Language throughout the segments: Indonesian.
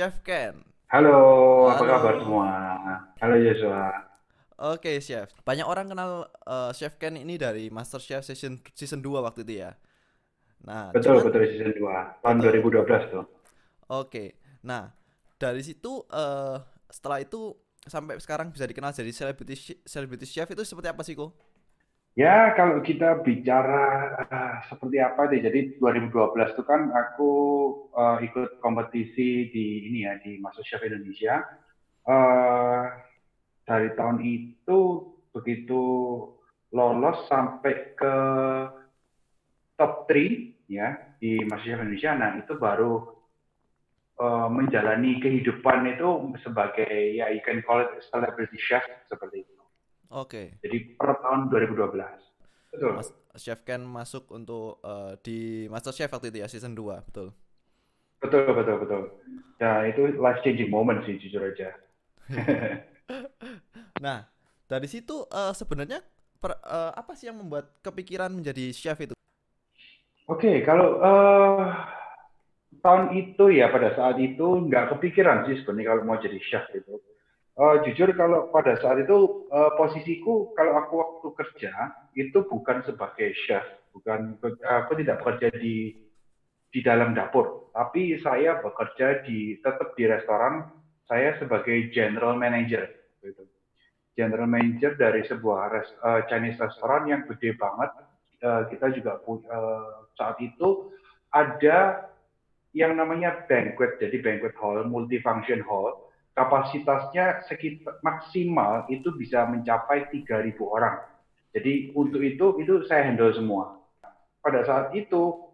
Chef Ken. Halo, apa Halo. kabar semua? Halo Joshua. Oke, Chef. Banyak orang kenal eh, Chef Ken ini dari Master Chef season season 2 waktu itu ya. Nah, Betul, cuman betul season 2, tahun Betul. 2012 tuh. oke. Nah, dari situ eh setelah itu sampai sekarang bisa dikenal jadi celebrity celebrity chef itu seperti apa sih, Ko? Ya, kalau kita bicara ah, seperti apa deh, jadi 2012 itu kan aku eh, ikut kompetisi di ini ya, di MasterChef Indonesia. Eh, dari tahun itu begitu lolos sampai ke top 3 ya di MasterChef Indonesia, nah itu baru eh, menjalani kehidupan itu sebagai ya you can call it celebrity chef seperti itu. Oke. Jadi per tahun 2012. Betul. Mas Chef Ken masuk untuk eh, di Master Chef waktu itu ya season 2, betul. Betul, betul, betul. Ya, itu life changing moment sih jujur aja. Nah, dari situ eh, sebenarnya per- eh, apa sih yang membuat kepikiran menjadi chef itu? Oke, kalau eh, tahun itu ya pada saat itu nggak kepikiran sih sebenarnya kalau mau jadi chef itu. Eh, jujur kalau pada saat itu eh, posisiku kalau aku waktu kerja itu bukan sebagai chef, bukan aku tidak bekerja di di dalam dapur, tapi saya bekerja di tetap di restoran. Saya sebagai general manager, gitu. General manager dari sebuah res- eh, Chinese restoran yang gede banget. Eh, kita juga eh, saat itu ada yang namanya banquet, jadi banquet hall, multifunction hall. Kapasitasnya sekitar maksimal itu bisa mencapai 3.000 orang. Jadi untuk itu itu saya handle semua. Pada saat itu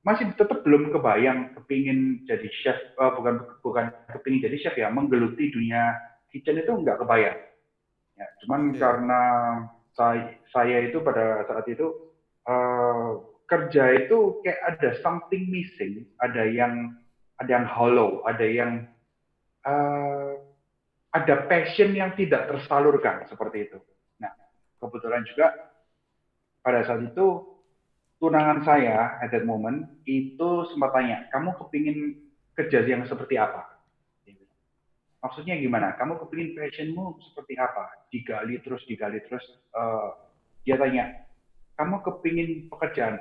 masih tetap belum kebayang kepingin jadi chef, eh, bukan bukan kepingin jadi chef ya, menggeluti dunia kitchen itu nggak kebayang. Ya, cuman Oke. karena saya, saya itu pada saat itu eh, kerja itu kayak ada something missing, ada yang ada yang hollow, ada yang eh, ada passion yang tidak tersalurkan seperti itu. Nah, kebetulan juga pada saat itu tunangan saya at that moment itu sempat tanya, kamu kepingin kerja yang seperti apa? Maksudnya gimana? Kamu kepingin passionmu seperti apa? Digali terus, digali terus. eh, dia tanya, kamu kepingin pekerjaan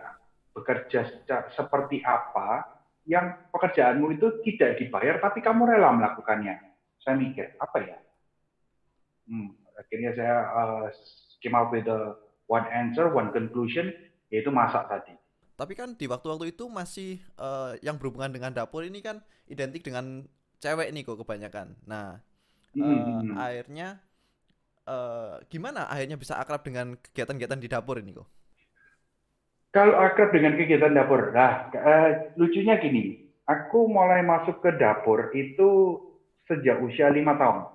bekerja seperti apa yang pekerjaanmu itu tidak dibayar tapi kamu rela melakukannya? Saya mikir, apa ya? Hmm, akhirnya saya eh, came up with a one answer, one conclusion, yaitu masak tadi. Tapi kan di waktu-waktu itu masih eh, yang berhubungan dengan dapur ini kan identik dengan cewek nih kok kebanyakan. Nah, eh, Hmm. akhirnya eh, gimana akhirnya bisa akrab dengan kegiatan-kegiatan di dapur ini kok? Kalau akrab dengan kegiatan dapur, nah eh, lucunya gini, aku mulai masuk ke dapur itu sejak usia lima tahun.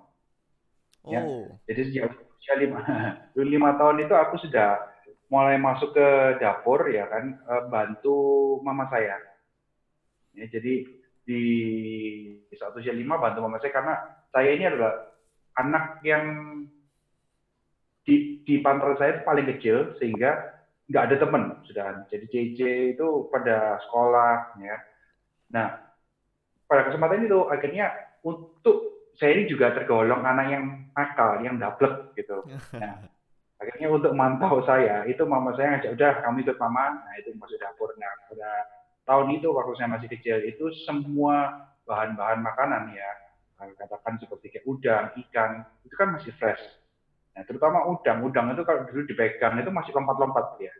Ya, Oh, jadi sejak usia lima, lima tahun itu aku sudah mulai masuk ke dapur ya kan, eh, bantu mama saya. Ya, jadi di saat usia lima bantu mama saya karena saya ini adalah anak yang di di pantaran saya itu paling kecil sehingga nggak ada teman sudah. Jadi JJ itu pada sekolah ya. Nah, pada kesempatan itu akhirnya untuk saya ini juga tergolong anak yang nakal, yang dablek gitu. Nah, akhirnya untuk mantau saya itu mama saya ngajak udah kamu ikut mama, nah itu masuk dapur. Nah, pada tahun itu waktu saya masih kecil itu semua bahan-bahan makanan ya, katakan seperti kayak udang, ikan, itu kan masih fresh. Nah, terutama udang, udang itu kalau dulu dipegang itu masih lompat-lompat ya.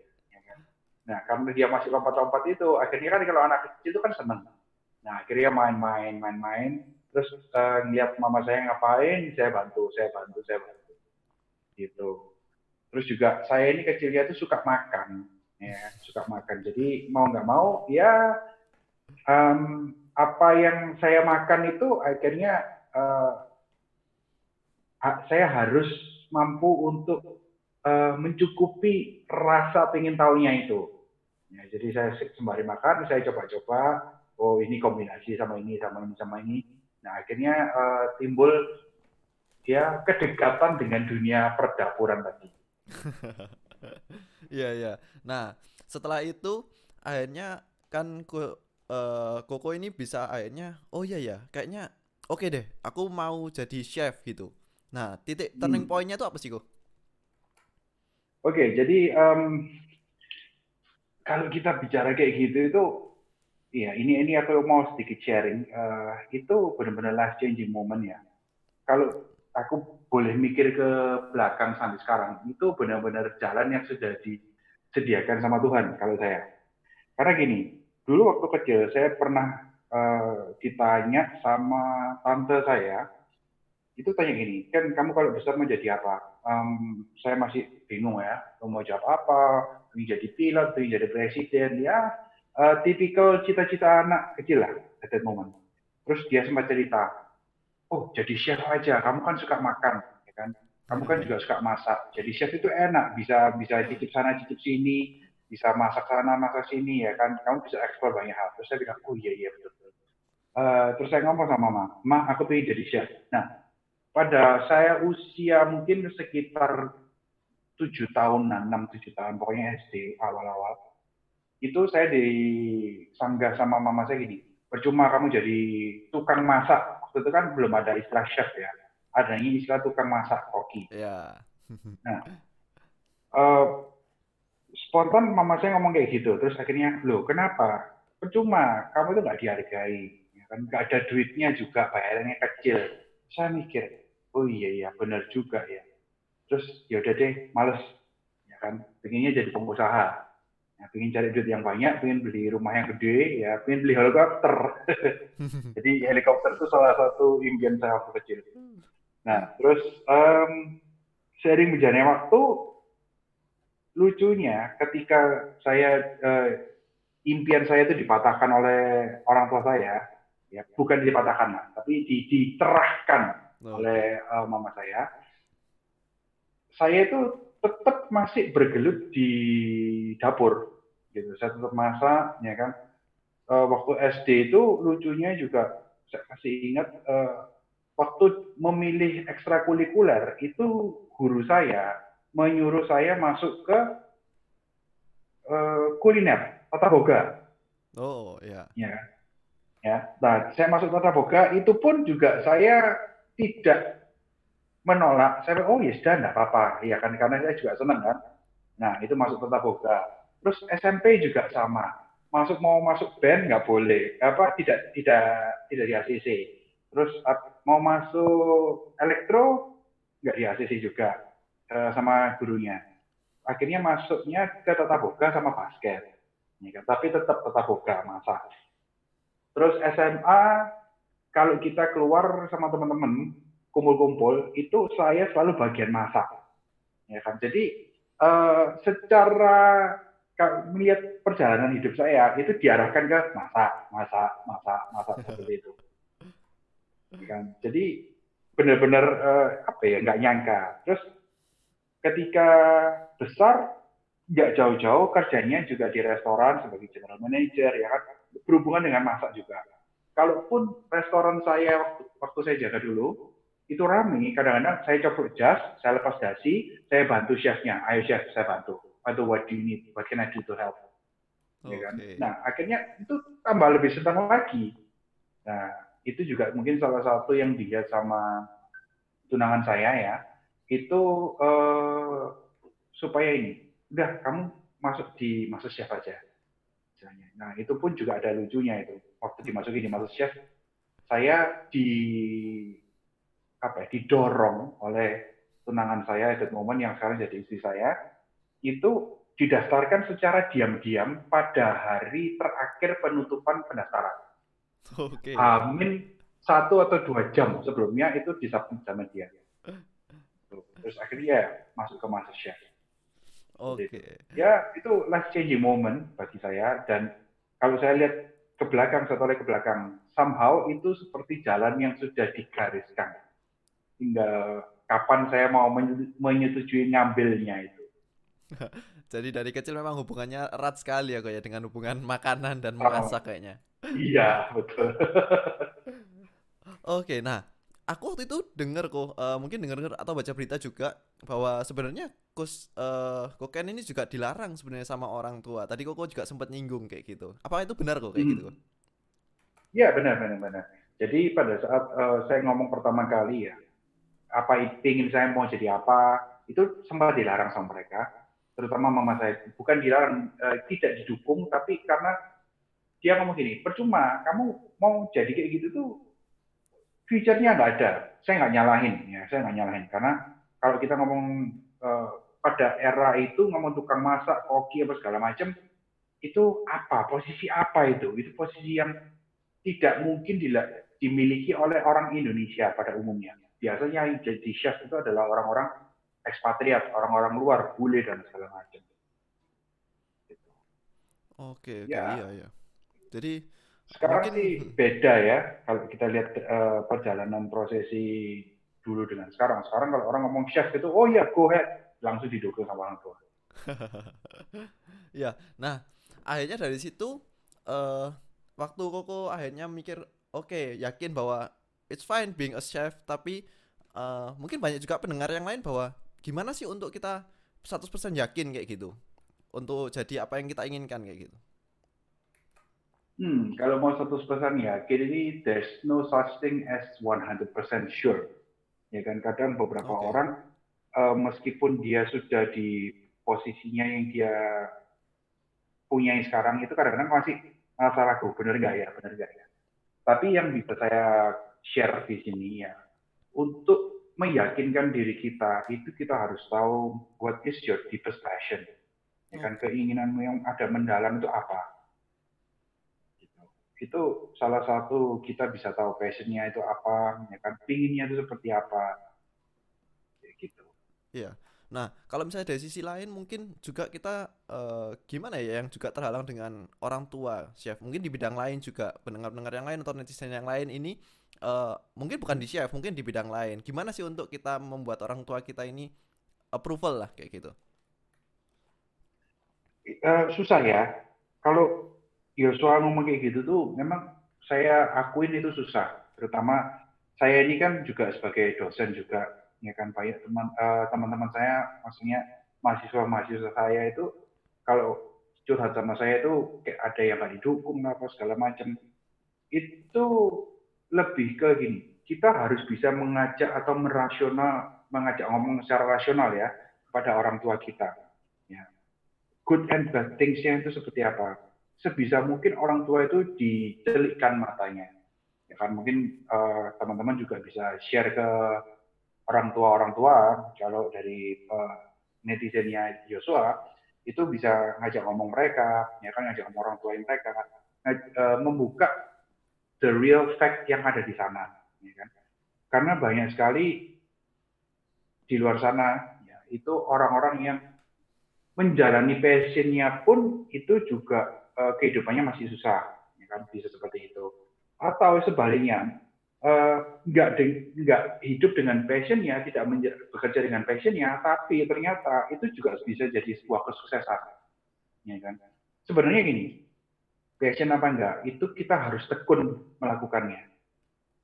Nah, karena dia masih lompat-lompat itu, akhirnya kan kalau anak kecil itu kan seneng. Nah, akhirnya main-main, main-main, terus eh, ngeliat mama saya ngapain, saya bantu, saya bantu, saya bantu. Gitu. Terus juga saya ini kecilnya itu suka makan, ya, suka makan. Jadi mau nggak mau, ya em, apa yang saya makan itu akhirnya ha- saya harus mampu untuk eh, mencukupi rasa pengen tahunya itu. Ya, jadi saya sembari makan, saya coba-coba, oh ini kombinasi sama ini, sama ini, sama ini. Nah akhirnya eh, timbul ya kedekatan dengan dunia perdapuran tadi. Iya, iya. Nah, setelah itu akhirnya kan ko, eh, Koko ini bisa akhirnya oh iya ya, kayaknya oke deh, aku mau jadi chef gitu. Nah, titik turning Hmm. point-nya tuh apa sih, kok? Oke, jadi em, kalau kita bicara kayak gitu itu, ya ini ini aku mau sedikit sharing. Eh, itu benar-benar life changing moment ya. Kalau aku boleh mikir ke belakang sampai sekarang, itu benar-benar jalan yang sudah disediakan sama Tuhan kalau saya. Karena gini, dulu waktu kecil saya pernah eh, ditanya sama tante saya, itu tanya gini, kan kamu kalau besar mau jadi apa? Em, saya masih bingung ya, mau jawab apa, ingin jadi pilot, ingin jadi presiden, ya eh, tipikal cita-cita anak kecil lah at that moment. Terus dia sempat cerita, oh jadi chef aja, kamu kan suka makan, ya kan? Kamu kan juga suka masak. Jadi chef itu enak, bisa bisa cicip sana cicip sini, bisa masak sana masak sini ya kan. Kamu bisa eksplor banyak hal. Terus saya bilang, oh iya iya betul. betul. Eh, terus saya ngomong sama mama, ma aku pengen jadi chef. Nah pada saya usia mungkin sekitar tujuh tahunan, enam tujuh tahun, pokoknya SD awal-awal, itu saya disanggah sama mama saya gini, percuma kamu jadi tukang masak. Waktu itu kan belum ada istilah chef ya, adanya istilah tukang masak koki. Ya. Nah, eh, spontan mama saya ngomong kayak gitu, terus akhirnya, loh kenapa? Percuma, kamu itu nggak dihargai, ya kan? Nggak ada duitnya juga, bayarannya kecil. Saya mikir, oh iya iya benar juga ya. Terus ya udah deh, males, ya kan? Pengennya jadi pengusaha, ya, pengen cari duit yang banyak, pengen beli rumah yang gede, ya, pengen beli helikopter. Jadi helikopter itu salah satu impian saya waktu kecil. Nah, terus em, seiring berjalannya waktu, lucunya ketika saya eh, impian saya itu dipatahkan oleh orang tua saya, ya bukan dipatahkan lah, tapi di- diterahkan Oh, oleh eh, mama saya, saya itu tetap masih bergelut di dapur, gitu. Saya tetap masak, ya kan. Eh, waktu SD itu lucunya juga saya masih ingat eh, waktu memilih ekstrakurikuler itu guru saya menyuruh saya masuk ke eh, kuliner tata boga Oh, ya. ya kan? ya nah saya masuk tata boga itu pun juga saya tidak menolak. Saya oh ya sudah enggak apa-apa. Ya kan karena saya juga senang kan. Nah itu masuk tata boga. Terus SMP juga sama. Masuk mau masuk band nggak boleh. Apa tidak tidak tidak di ACC terus mau masuk elektro nggak di ACC juga eh, sama gurunya. Akhirnya masuknya ke tata boga sama basket. Ya kan? tapi tetap tata boga masa terus SMA kalau kita keluar sama teman-teman kumpul-kumpul itu saya selalu bagian masak. Ya kan? Jadi eh, secara melihat perjalanan hidup saya itu diarahkan ke masak masak masak masak seperti itu. Ya kan? Jadi benar-benar eh, apa ya nggak nyangka. Terus ketika besar nggak jauh-jauh kerjanya juga di restoran sebagai general manager ya kan? Berhubungan dengan masak juga. Kalaupun restoran saya waktu, waktu saya jaga dulu itu rame, kadang-kadang saya coba jas, saya lepas dasi, saya bantu chefnya, ayo chef saya bantu, bantu what do you need, what can I do to help, ya kan? Nah akhirnya itu tambah lebih senang lagi. Nah itu juga mungkin salah satu yang dilihat sama tunangan saya ya, itu eh, supaya ini, udah kamu masuk di masuk chef aja misalnya. Nah, itu pun juga ada lucunya itu. Waktu dimasuki di Master Chef, saya di apa ya, didorong oleh tunangan saya at that moment yang sekarang jadi istri saya, itu didaftarkan secara diam-diam pada hari terakhir penutupan pendaftaran. Oke. Amin satu atau dua jam sebelumnya itu disubmit sama dia. Tuh. Terus akhirnya ya masuk ke Master Oke. ya itu life changing moment bagi saya dan kalau saya lihat ke belakang saya tolak ke belakang somehow itu seperti jalan yang sudah digariskan tinggal kapan saya mau menye- menyetujui ngambilnya itu Jadi dari kecil memang hubungannya erat sekali ya kok ya dengan hubungan makanan dan Oh. memasak kayaknya. iya betul Oke, nah aku waktu itu denger kok, eh, mungkin denger-denger atau baca berita juga bahwa sebenarnya kus eh, kokain ini juga dilarang sebenarnya sama orang tua. Tadi koko juga sempat nyinggung kayak gitu. Apa itu benar kok kayak gitu? Hmm. Iya benar benar benar. Jadi pada saat uh, saya ngomong pertama kali ya, apa ingin saya mau jadi apa, itu sempat dilarang sama mereka, terutama mama saya. Bukan dilarang, uh, tidak didukung, tapi karena dia ngomong gini, percuma, kamu mau jadi kayak gitu tuh, future-nya nggak ada. Saya nggak nyalahin, ya, saya nggak nyalahin. Karena kalau kita ngomong uh, pada era itu ngomong tukang masak, koki apa segala macam, itu apa? Posisi apa itu? Itu posisi yang tidak mungkin dimiliki oleh orang Indonesia pada umumnya. Biasanya yang jadi chef itu adalah orang-orang ekspatriat, orang-orang luar, bule dan segala macam. Oke, oke, ya. iya, iya. Jadi sekarang mungkin... sih beda ya kalau kita lihat uh, perjalanan prosesi dulu dengan sekarang. Sekarang kalau orang ngomong chef itu, oh ya go ahead, langsung didukung sama orang tua. ya, nah akhirnya dari situ uh, waktu Koko akhirnya mikir oke okay, yakin bahwa it's fine being a chef tapi uh, mungkin banyak juga pendengar yang lain bahwa gimana sih untuk kita 100% yakin kayak gitu untuk jadi apa yang kita inginkan kayak gitu. Hmm, kalau mau 100% yakin ini there's no such thing as 100% sure. Ya kan kadang beberapa okay. orang uh, meskipun dia sudah di posisinya yang dia punya sekarang itu kadang-kadang masih masalah ragu benar nggak ya benar nggak ya tapi yang bisa saya share di sini ya untuk meyakinkan diri kita itu kita harus tahu what is your deepest passion ya kan keinginanmu yang ada mendalam itu apa. Itu salah satu kita bisa tahu passionnya itu apa ya kan pinginnya itu seperti apa gitu iya Nah, kalau misalnya dari sisi lain mungkin juga kita uh, gimana ya yang juga terhalang dengan orang tua, chef. Mungkin di bidang lain juga pendengar-pendengar yang lain atau netizen yang lain ini uh, mungkin bukan di chef, mungkin di bidang lain. Gimana sih untuk kita membuat orang tua kita ini approval lah kayak gitu? Uh, susah ya. Kalau Yosua ngomong kayak gitu tuh memang saya akuin itu susah. Terutama saya ini kan juga sebagai dosen juga ya kan banyak teman uh, teman-teman saya maksudnya mahasiswa mahasiswa saya itu kalau curhat sama saya itu kayak ada yang nggak didukung apa segala macam itu lebih ke gini kita harus bisa mengajak atau merasional mengajak ngomong secara rasional ya kepada orang tua kita ya good and bad things-nya itu seperti apa sebisa mungkin orang tua itu dicelikkan matanya. Ya kan mungkin uh, teman-teman juga bisa share ke orang tua orang tua. Kalau dari uh, netizennya Joshua itu bisa ngajak ngomong mereka ya kan ngajak ngomong orang tua mereka. Ngaj, uh, membuka the real fact yang ada di sana ya kan. Karena banyak sekali di luar sana ya, itu orang-orang yang menjalani passionnya pun itu juga uh, kehidupannya masih susah ya kan bisa seperti itu atau sebaliknya nggak uh, nggak hidup dengan passionnya, tidak bekerja dengan passionnya, tapi ternyata itu juga bisa jadi sebuah kesuksesan, ya kan? Sebenarnya gini, passion apa enggak, itu kita harus tekun melakukannya,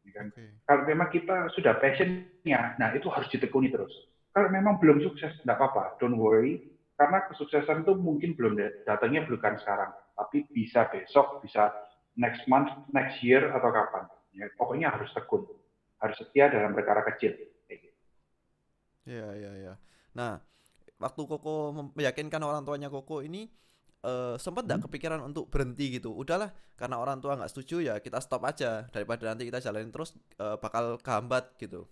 ya kan? Okay. Kalau memang kita sudah passionnya, nah itu harus ditekuni terus. Kalau memang belum sukses, enggak apa-apa, don't worry, karena kesuksesan itu mungkin belum datangnya bukan sekarang, tapi bisa besok, bisa next month, next year atau kapan Ya, pokoknya harus tekun, harus setia dalam perkara kecil. Iya, iya, iya. Nah, waktu Koko meyakinkan orang tuanya Koko ini uh, sempat nggak hmm. kepikiran untuk berhenti gitu? Udahlah, karena orang tua nggak setuju ya kita stop aja daripada nanti kita jalanin terus uh, bakal kehambat gitu.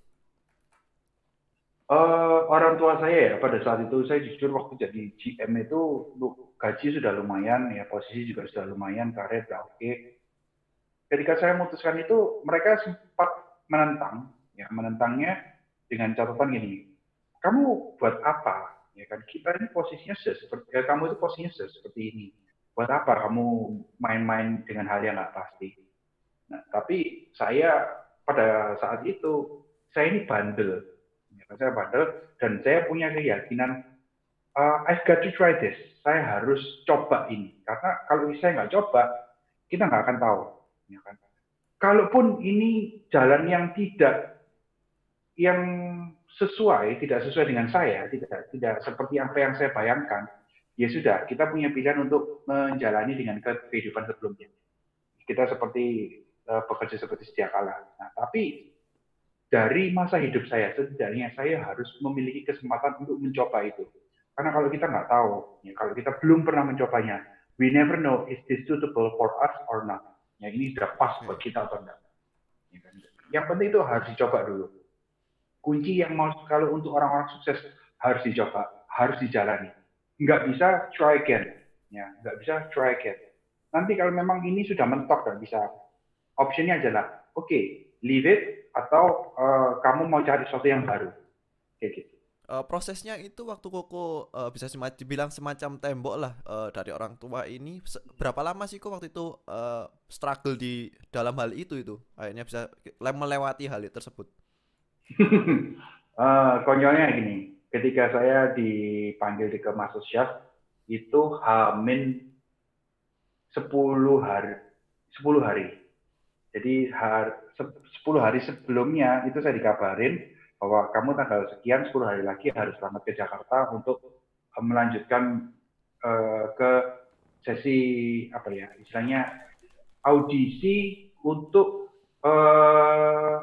Uh, orang tua saya ya pada saat itu saya jujur waktu jadi GM itu gaji sudah lumayan ya posisi juga sudah lumayan karir udah oke. Okay ketika saya memutuskan itu mereka sempat menentang ya menentangnya dengan catatan gini kamu buat apa? Ya kan kita ini posisinya sudah seperti ya, kamu itu posisinya sudah seperti ini. Buat apa kamu main-main dengan hal yang nggak pasti? Nah tapi saya pada saat itu saya ini bandel saya bandel dan saya punya keyakinan uh, I've got to try this saya harus coba ini karena kalau saya nggak coba kita nggak akan tahu Ya kan? Kalaupun ini jalan yang tidak yang sesuai, tidak sesuai dengan saya, tidak tidak seperti apa yang saya bayangkan, ya sudah, kita punya pilihan untuk menjalani dengan kehidupan sebelumnya. Kita seperti uh, bekerja seperti sedia kala. Nah, tapi dari masa hidup saya setidaknya saya harus memiliki kesempatan untuk mencoba itu. Karena kalau kita nggak tahu, ya, kalau kita belum pernah mencobanya, we never know is this suitable for us or not. Ya ini sudah pas buat kita atau enggak. Ya, kan? Yang penting itu harus dicoba dulu. Kunci yang mau kalau untuk orang-orang sukses harus dicoba, harus dijalani. Nggak bisa try again, ya nggak bisa try again. Nanti kalau memang ini sudah mentok dan bisa, optionnya adalah oke okay, leave it atau uh, kamu mau cari sesuatu yang baru? Kayak gitu. Uh, prosesnya itu waktu koko uh, bisa sema dibilang semacam tembok lah uh, dari orang tua ini. Berapa lama sih kok waktu itu uh, struggle di dalam hal itu itu? Akhirnya bisa melewati hal itu tersebut. Uh, konyolnya gini. Ketika saya dipanggil di ke Syaf itu hamin 10 hari 10 hari jadi hari, 10 hari sebelumnya itu saya dikabarin bahwa kamu tanggal sekian 10 hari lagi harus berangkat ke Jakarta untuk eh, melanjutkan uh, ke sesi apa ya istilahnya audisi untuk uh,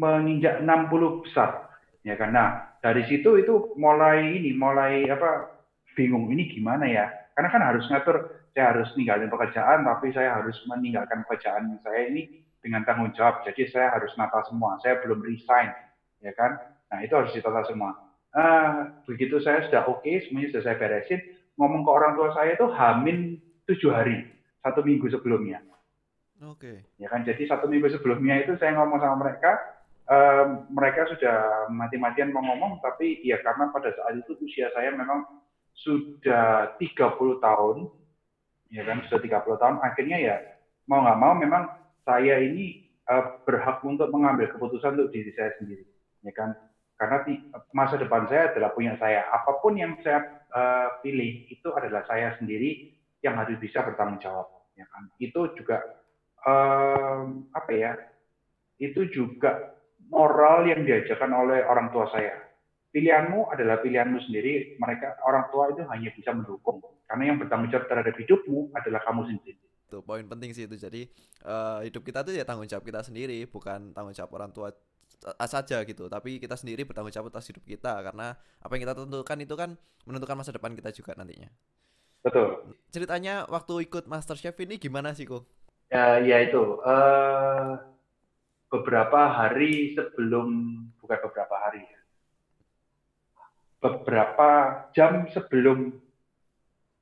menginjak 60 besar ya karena dari situ itu mulai ini mulai apa bingung ini gimana ya? Karena kan harus ngatur saya harus ninggalin pekerjaan, tapi saya harus meninggalkan pekerjaan saya ini dengan tanggung jawab. Jadi saya harus nata semua. Saya belum resign, ya kan? Nah itu harus ditata semua. Uh, begitu saya sudah oke, okay, semuanya sudah saya beresin, ngomong ke orang tua saya itu hamin tujuh hari, satu minggu sebelumnya. Oke. Okay. Ya kan, jadi satu minggu sebelumnya itu saya ngomong sama mereka, uh, mereka sudah mati-matian mau ngomong, tapi ya karena pada saat itu usia saya memang sudah 30 tahun, ya kan sudah 30 tahun. Akhirnya ya mau nggak mau memang saya ini uh, berhak untuk mengambil keputusan untuk diri saya sendiri ya kan? Karena masa depan saya adalah punya saya. Apa pun yang saya uh, pilih itu adalah saya sendiri yang harus bisa bertanggung jawab ya kan? Itu juga um, apa ya? Itu juga moral yang diajarkan oleh orang tua saya pilihanmu adalah pilihanmu sendiri. Mereka orang tua itu hanya bisa mendukung. Karena yang bertanggung jawab terhadap hidupmu adalah kamu sendiri. Itu poin penting sih itu. Jadi uh, hidup kita tuh ya tanggung jawab kita sendiri, bukan tanggung jawab orang tua saja gitu. Tapi kita sendiri bertanggung jawab atas hidup kita karena apa yang kita tentukan itu kan menentukan masa depan kita juga nantinya. Betul. Ceritanya waktu ikut Master Chef ini gimana sih kok? Ya, ya itu. Uh, beberapa hari sebelum bukan beberapa hari ya beberapa jam sebelum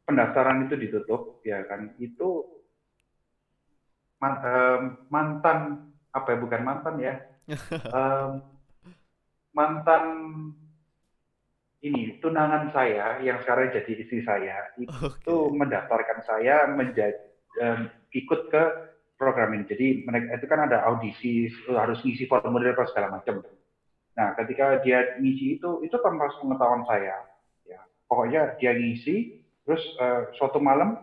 pendaftaran itu ditutup ya kan itu mantan apa ya bukan mantan ya um, mantan ini tunangan saya yang sekarang jadi istri saya itu okay. mendaftarkan saya menjadi um, ikut ke program ini jadi mereka itu kan ada audisi harus ngisi formulir segala macam Nah, ketika dia ngisi itu, itu tanpa pengetahuan saya. Ya, pokoknya dia ngisi, terus uh, suatu malam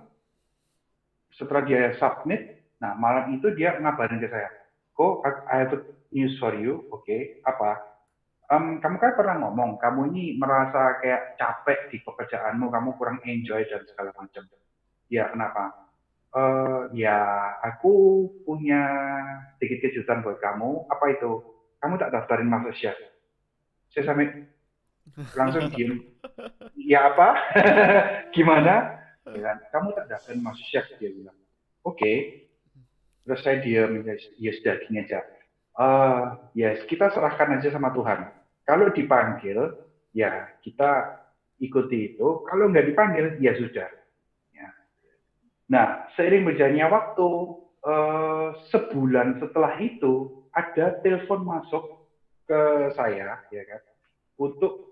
setelah dia submit, nah malam itu dia ngabarin ke saya, kok I have news for you, oke, okay, apa? Um, kamu kan pernah ngomong, kamu ini merasa kayak capek di pekerjaanmu, kamu kurang enjoy dan segala macam. Ya, kenapa? Uh, ya, aku punya sedikit kejutan buat kamu. Apa itu? Kamu tak daftarin masuk chef saya sampai langsung diem. Ya apa? Gimana? Ya kan? kamu tak daftarin masuk chef dia bilang. Oke. Okay. terus saya diem ya, ya sudah gini aja. Uh, yes kita serahkan aja sama Tuhan. Kalau dipanggil ya kita ikuti itu. Kalau nggak dipanggil ya sudah. Ya. nah seiring berjalannya waktu uh, sebulan setelah itu ada telepon masuk ke saya, ya kan, untuk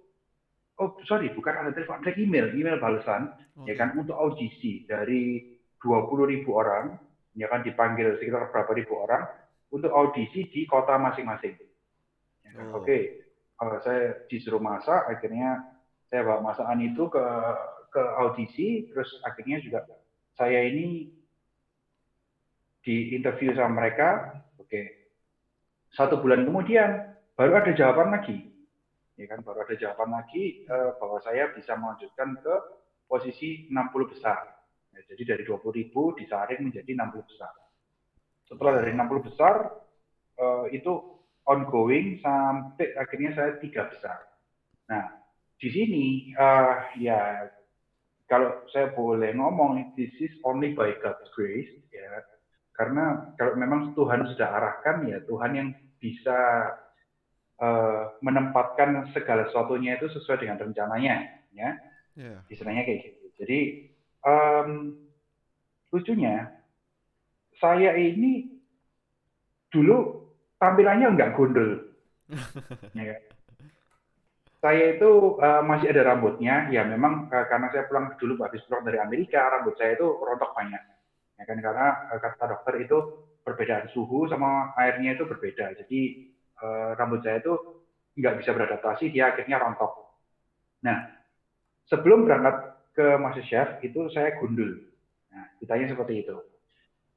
oh sorry bukan ada telepon ada email email balasan okay. ya kan untuk audisi dari 20 ribu orang ya kan dipanggil sekitar berapa ribu orang untuk audisi di kota masing-masing ya kan? oh. oke okay. uh, saya disuruh masak akhirnya saya bawa masakan itu ke ke audisi terus akhirnya juga saya ini di interview sama mereka oke okay satu bulan kemudian baru ada jawaban lagi. Ya kan, baru ada jawaban lagi uh, bahwa saya bisa melanjutkan ke posisi 60 besar. Ya, jadi dari 20 ribu disaring menjadi 60 besar. Setelah dari 60 besar, uh, itu ongoing sampai akhirnya saya tiga besar. Nah, di sini uh, ya kalau saya boleh ngomong, this is only by God's grace, ya. Karena kalau memang Tuhan sudah arahkan, ya Tuhan yang bisa uh, menempatkan segala sesuatunya itu sesuai dengan rencananya, ya. Yeah. Istilahnya kayak gitu. Jadi um, lucunya, saya ini dulu tampilannya nggak gondol. ya saya itu uh, masih ada rambutnya, ya memang uh, karena saya pulang dulu habis pulang dari Amerika, rambut saya itu rontok banyak. Ya kan karena uh, kata dokter itu perbedaan suhu sama airnya itu berbeda. Jadi uh, rambut saya itu nggak bisa beradaptasi, dia akhirnya rontok. Nah, sebelum berangkat ke Master Chef itu saya gundul. Nah, ditanya seperti itu.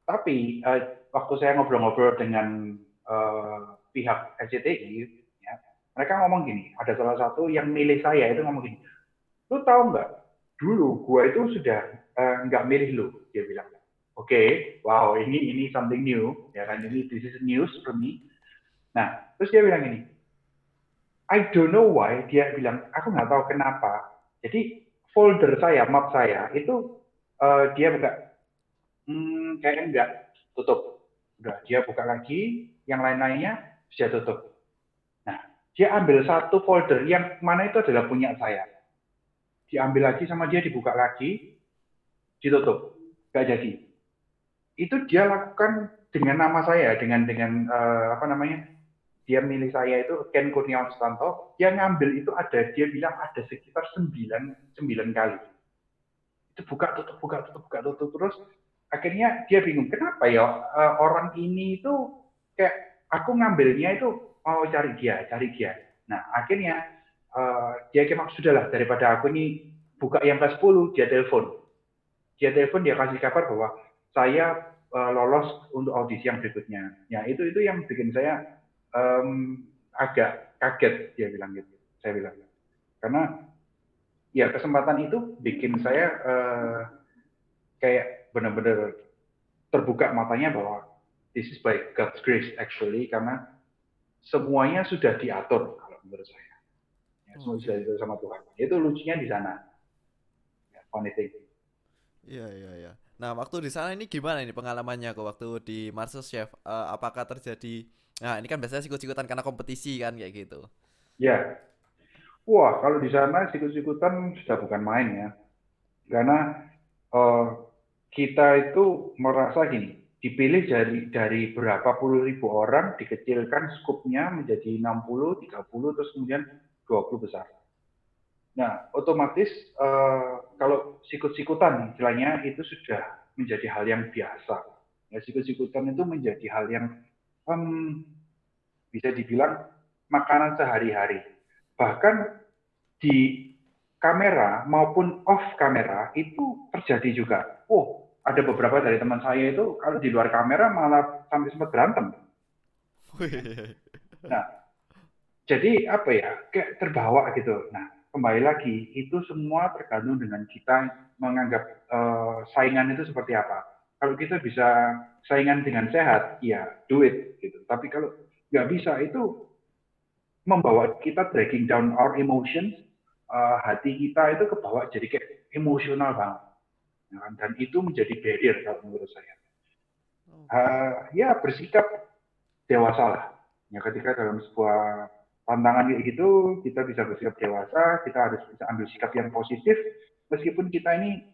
Tapi uh, waktu saya ngobrol-ngobrol dengan uh, pihak RCTI, mereka ngomong gini, ada salah satu yang milih saya itu ngomong gini, lu tahu nggak, dulu gua itu sudah uh, nggak milih lu, dia bilang. Oke, okay, wow, ini ini something new, ya kan, ini this is news for me. Nah, terus dia bilang gini, I don't know why, dia bilang, aku nggak tahu kenapa. Jadi folder saya, map saya, itu uh, dia buka, hmm, kayaknya enggak, tutup. Udah, dia buka lagi, yang lain-lainnya bisa tutup dia ambil satu folder yang mana itu adalah punya saya. Diambil lagi sama dia, dibuka lagi, ditutup. Gak jadi. Itu dia lakukan dengan nama saya, dengan dengan uh, apa namanya, dia milih saya itu Ken Kurniawan Sutanto, dia ngambil itu ada, dia bilang ada sekitar sembilan sembilan kali. Itu buka tutup, buka tutup, buka tutup terus. Akhirnya dia bingung, kenapa ya uh, orang ini itu kayak aku ngambilnya itu mau cari dia, cari dia. Nah, akhirnya uh, dia kayak sudahlah daripada aku ini buka yang ke 10, dia telepon. Dia telepon, dia kasih kabar bahwa saya uh, lolos untuk audisi yang berikutnya. Ya, itu itu yang bikin saya um, agak kaget dia bilang gitu. Saya bilang. Karena ya kesempatan itu bikin saya uh, kayak benar-benar terbuka matanya bahwa this is by God's grace actually karena semuanya sudah diatur kalau menurut saya. Ya, semua sudah diatur sama Tuhan. Itu lucunya di sana. Ya, funny thing. Iya iya iya. Nah waktu di sana ini gimana ini pengalamannya kok waktu di Master Chef? Uh, apakah terjadi? Nah ini kan biasanya sikut-sikutan karena kompetisi kan kayak gitu. Ya. Wah kalau di sana sikut-sikutan sudah bukan main ya. Karena uh, kita itu merasa gini, dipilih dari dari berapa puluh ribu orang dikecilkan skupnya menjadi 60, 30 terus kemudian 20 besar. Nah, otomatis uh, kalau sikut-sikutan istilahnya itu sudah menjadi hal yang biasa. Ya, sikut-sikutan itu menjadi hal yang um, bisa dibilang makanan sehari-hari. Bahkan di kamera maupun off kamera itu terjadi juga. Oh, ada beberapa dari teman saya itu kalau di luar kamera malah sampai sempat berantem. Nah, jadi apa ya, kayak terbawa gitu. Nah, kembali lagi itu semua tergantung dengan kita menganggap uh, saingan itu seperti apa. Kalau kita bisa saingan dengan sehat, ya do it gitu. Tapi kalau nggak bisa itu membawa kita dragging down our emotions, uh, hati kita itu kebawa jadi kayak emosional banget Ya kan? Dan itu menjadi barrier kalau menurut saya. Uh, ya bersikap dewasa lah. Ya ketika dalam sebuah tantangan kayak gitu, kita bisa bersikap dewasa, kita harus bisa ambil sikap yang positif, meskipun kita ini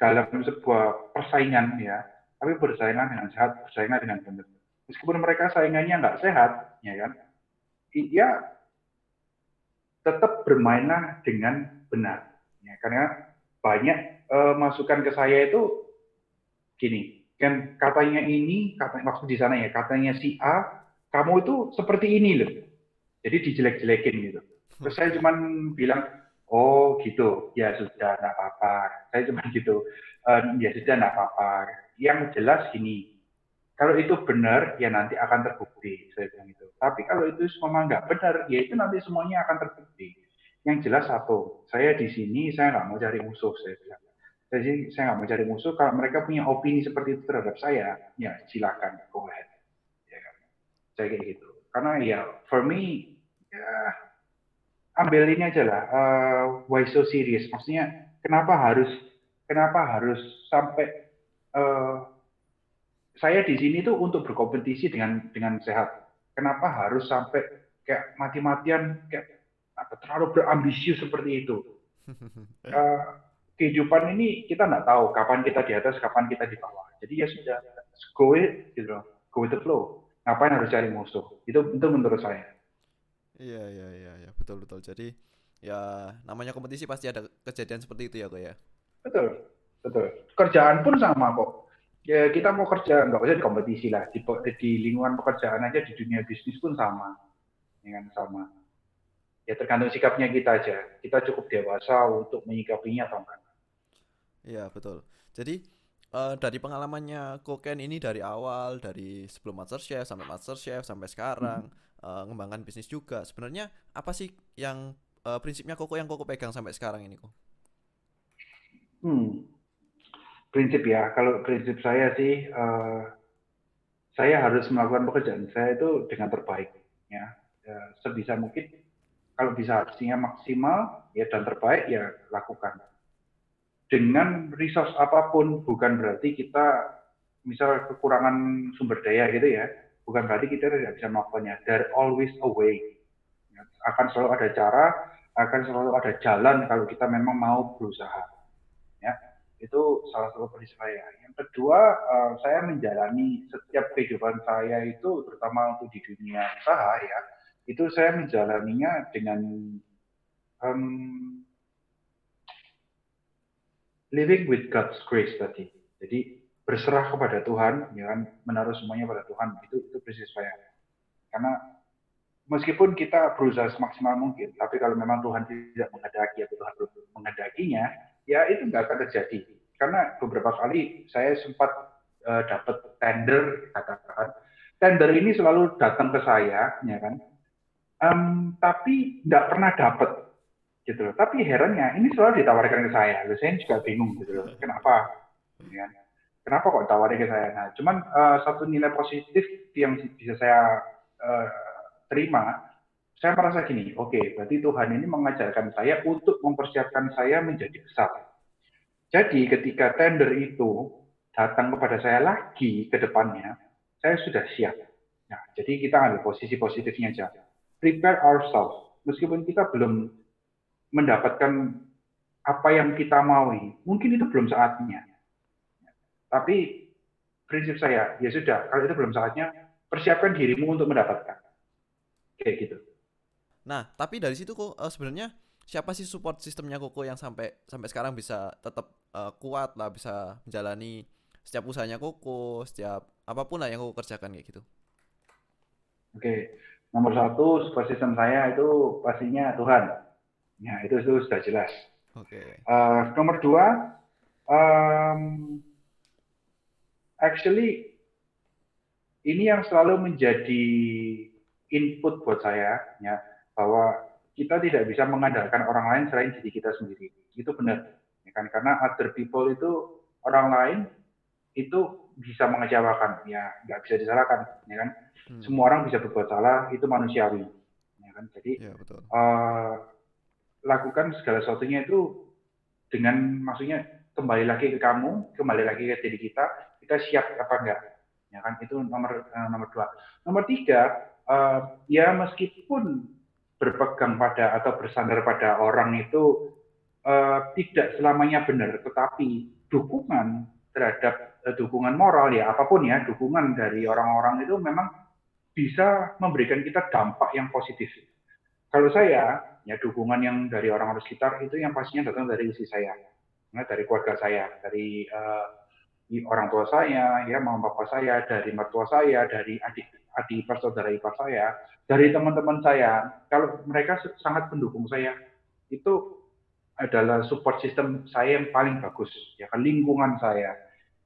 dalam sebuah persaingan ya, tapi bersaingan dengan sehat, bersaingan dengan benar. Meskipun mereka saingannya nggak sehat, ya kan, ya tetap bermainlah dengan benar. Ya, karena banyak uh, masukan ke saya itu gini, kan katanya ini, kata maksud di sana ya, katanya si A, kamu itu seperti ini loh. Jadi dijelek-jelekin gitu. Terus saya cuma bilang, oh gitu, ya sudah, enggak apa-apa. Saya cuma gitu, uh, ya sudah, enggak apa-apa. Yang jelas gini, kalau itu benar, ya nanti akan terbukti. Saya bilang itu. Tapi kalau itu semua nggak benar, ya itu nanti semuanya akan terbukti. Yang jelas satu, saya di sini, saya nggak mau cari musuh, saya bilang Jadi saya nggak mau cari musuh. Kalau mereka punya opini seperti itu terhadap saya, ya silakan go ahead. Ya kan? Saya kayak gitu. Karena ya for me ambil ini aja lah. Uh, why so serious? Maksudnya kenapa harus kenapa harus sampai uh, saya di sini tuh untuk berkompetisi dengan dengan sehat. Kenapa harus sampai kayak mati-matian kayak apa terlalu berambisius seperti itu? Uh, kehidupan ini kita nggak tahu kapan kita di atas, kapan kita di bawah. Jadi ya sudah, go it, gitu go with the flow. Ngapain harus cari musuh? Itu itu menurut saya. Iya iya iya ya. betul betul. Jadi ya namanya kompetisi pasti ada kejadian seperti itu ya kok ya. Betul betul. Kerjaan pun sama kok. Ya kita mau kerja nggak usah di kompetisi lah di, di lingkungan pekerjaan aja di dunia bisnis pun sama, ya kan sama. Ya tergantung sikapnya kita aja. Kita cukup dewasa untuk menyikapinya atau enggak. Iya betul. Jadi uh, dari pengalamannya Koken ini dari awal dari sebelum Master Chef sampai Master Chef sampai sekarang hmm. Uh, bisnis juga. Sebenarnya apa sih yang uh, prinsipnya Koko yang Koko pegang sampai sekarang ini kok? Hmm. Prinsip ya. Kalau prinsip saya sih uh, saya harus melakukan pekerjaan saya itu dengan terbaik ya. ya sebisa mungkin kalau bisa hasilnya maksimal ya dan terbaik ya lakukan dengan resource apa pun bukan berarti kita misal kekurangan sumber daya gitu ya bukan berarti kita tidak bisa melakukannya. There always a way. Akan selalu ada cara akan selalu ada jalan kalau kita memang mau berusaha. Ya itu salah satu prinsip saya. Yang kedua uh, saya menjalani setiap kehidupan saya itu terutama untuk di dunia usaha ya itu saya menjalaninya dengan um, living with God's grace tadi. Jadi berserah kepada Tuhan, ya kan, menaruh semuanya pada Tuhan. Itu itu prinsip saya. Karena meskipun kita berusaha semaksimal mungkin, tapi kalau memang Tuhan tidak menghendaki atau Tuhan belum menghendakinya, ya itu nggak akan terjadi. Karena beberapa kali saya sempat uh, dapat tender, katakan, tender ini selalu datang ke saya, ya kan, um, tapi nggak pernah dapat gitu loh. Tapi herannya ini selalu ditawarkan ke saya. Lalu saya juga bingung gitu loh. Kenapa? Ya. Kenapa kok ditawarin ke saya? Nah, cuman uh, satu nilai positif yang bisa saya uh, terima, saya merasa gini, oke, okay, berarti Tuhan ini mengajarkan saya untuk mempersiapkan saya menjadi besar. Jadi ketika tender itu datang kepada saya lagi ke depannya, saya sudah siap. Nah, jadi kita ambil posisi positifnya aja. Prepare ourselves. Meskipun kita belum mendapatkan apa yang kita maui, mungkin itu belum saatnya. Tapi prinsip saya, ya sudah, kalau itu belum saatnya, persiapkan dirimu untuk mendapatkan. Kayak gitu. Nah, tapi dari situ kok uh, sebenarnya siapa sih support sistemnya Koko yang sampai sampai sekarang bisa tetap uh, kuat lah, bisa menjalani setiap usahanya Koko, setiap apa pun lah yang Koko kerjakan kayak gitu. Oke, nomor satu support system saya itu pastinya Tuhan Ya, itu, itu sudah jelas. Oke. Okay. Uh, nomor dua, um, actually ini yang selalu menjadi input buat saya, ya, bahwa kita tidak bisa mengandalkan orang lain selain diri kita sendiri. Itu benar, ya kan? Karena other people itu orang lain itu bisa mengecewakan, ya nggak bisa disalahkan, ya kan? Hmm. Semua orang bisa berbuat salah, itu manusiawi, ya kan? Jadi ya, betul. Uh, lakukan segala sesuatunya itu dengan maksudnya kembali lagi ke kamu, kembali lagi ke diri kita, kita siap apa enggak? Ya kan itu nomor uh, nomor dua. Nomor tiga, uh, ya meskipun berpegang pada atau bersandar pada orang itu uh, tidak selamanya benar, tetapi dukungan terhadap uh, dukungan moral ya apa pun ya dukungan dari orang-orang itu memang bisa memberikan kita dampak yang positif. Kalau saya ya dukungan yang dari orang-orang sekitar itu yang pastinya datang dari istri saya, ya, dari keluarga saya, dari uh, orang tua saya, ya mama papa saya, dari mertua saya, dari adik adik ipar saudara ipar saya, dari teman-teman saya. Kalau mereka sangat mendukung saya, itu adalah support system saya yang paling bagus, ya kan lingkungan saya.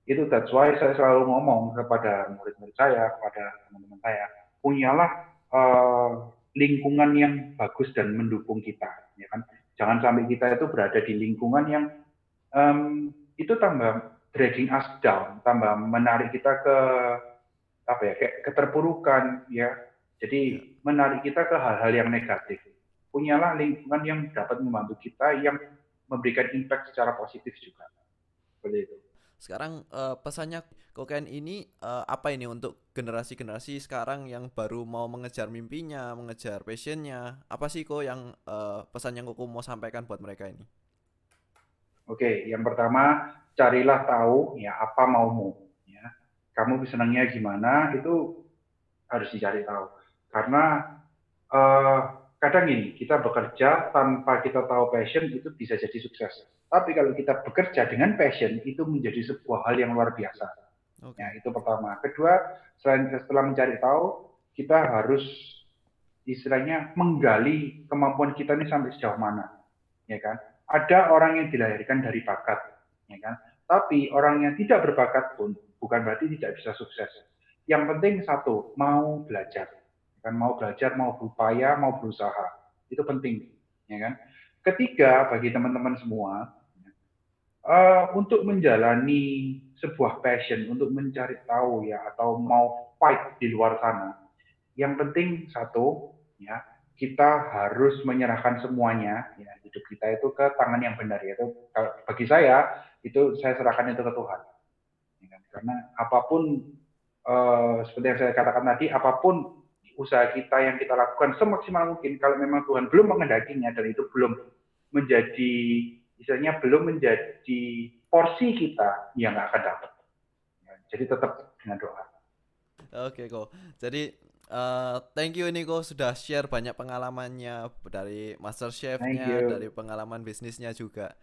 Itu that's why saya selalu ngomong kepada murid-murid saya, kepada teman-teman saya, punyalah uh, lingkungan yang bagus dan mendukung kita, ya kan? Jangan sampai kita itu berada di lingkungan yang um, itu tambah dragging us down, tambah menarik kita ke apa ya kayak keterpurukan ya. Jadi ya. menarik kita ke hal-hal yang negatif. Punyalah lingkungan yang dapat membantu kita yang memberikan impact secara positif juga. Seperti itu. Sekarang uh, pesannya kokain ini uh, apa ini untuk generasi-generasi sekarang yang baru mau mengejar mimpinya, mengejar passionnya? Apa sih kok yang uh, pesan yang koko mau sampaikan buat mereka ini? Oke, yang pertama carilah tahu ya apa maumu. Ya, kamu senangnya gimana itu harus dicari tahu. Karena uh, kadang ini kita bekerja tanpa kita tahu passion itu bisa jadi sukses tapi kalau kita bekerja dengan passion itu menjadi sebuah hal yang luar biasa. Okay. Ya, itu pertama. Kedua, selain setelah mencari tahu, kita harus istilahnya menggali kemampuan kita ini sampai sejauh mana, ya kan? Ada orang yang dilahirkan dari bakat, ya kan? Tapi orang yang tidak berbakat pun bukan berarti tidak bisa sukses. Yang penting satu, mau belajar, ya kan? Mau belajar, mau berupaya, mau berusaha, itu penting, ya kan? Ketiga, bagi teman-teman semua, uh, untuk menjalani sebuah passion, untuk mencari tahu ya atau mau fight di luar sana, yang penting satu ya kita harus menyerahkan semuanya ya hidup kita itu ke tangan yang benar yaitu bagi saya itu saya serahkan itu ke Tuhan ya kan? karena apa pun uh, seperti yang saya katakan tadi apa pun usaha kita yang kita lakukan semaksimal mungkin kalau memang Tuhan belum mengendakinya dan itu belum menjadi misalnya belum menjadi porsi kita yang akan dapat. Ya, jadi tetap dengan doa. Oke kok. Jadi uh, thank you Niko sudah share banyak pengalamannya dari master chefnya, dari pengalaman bisnisnya juga.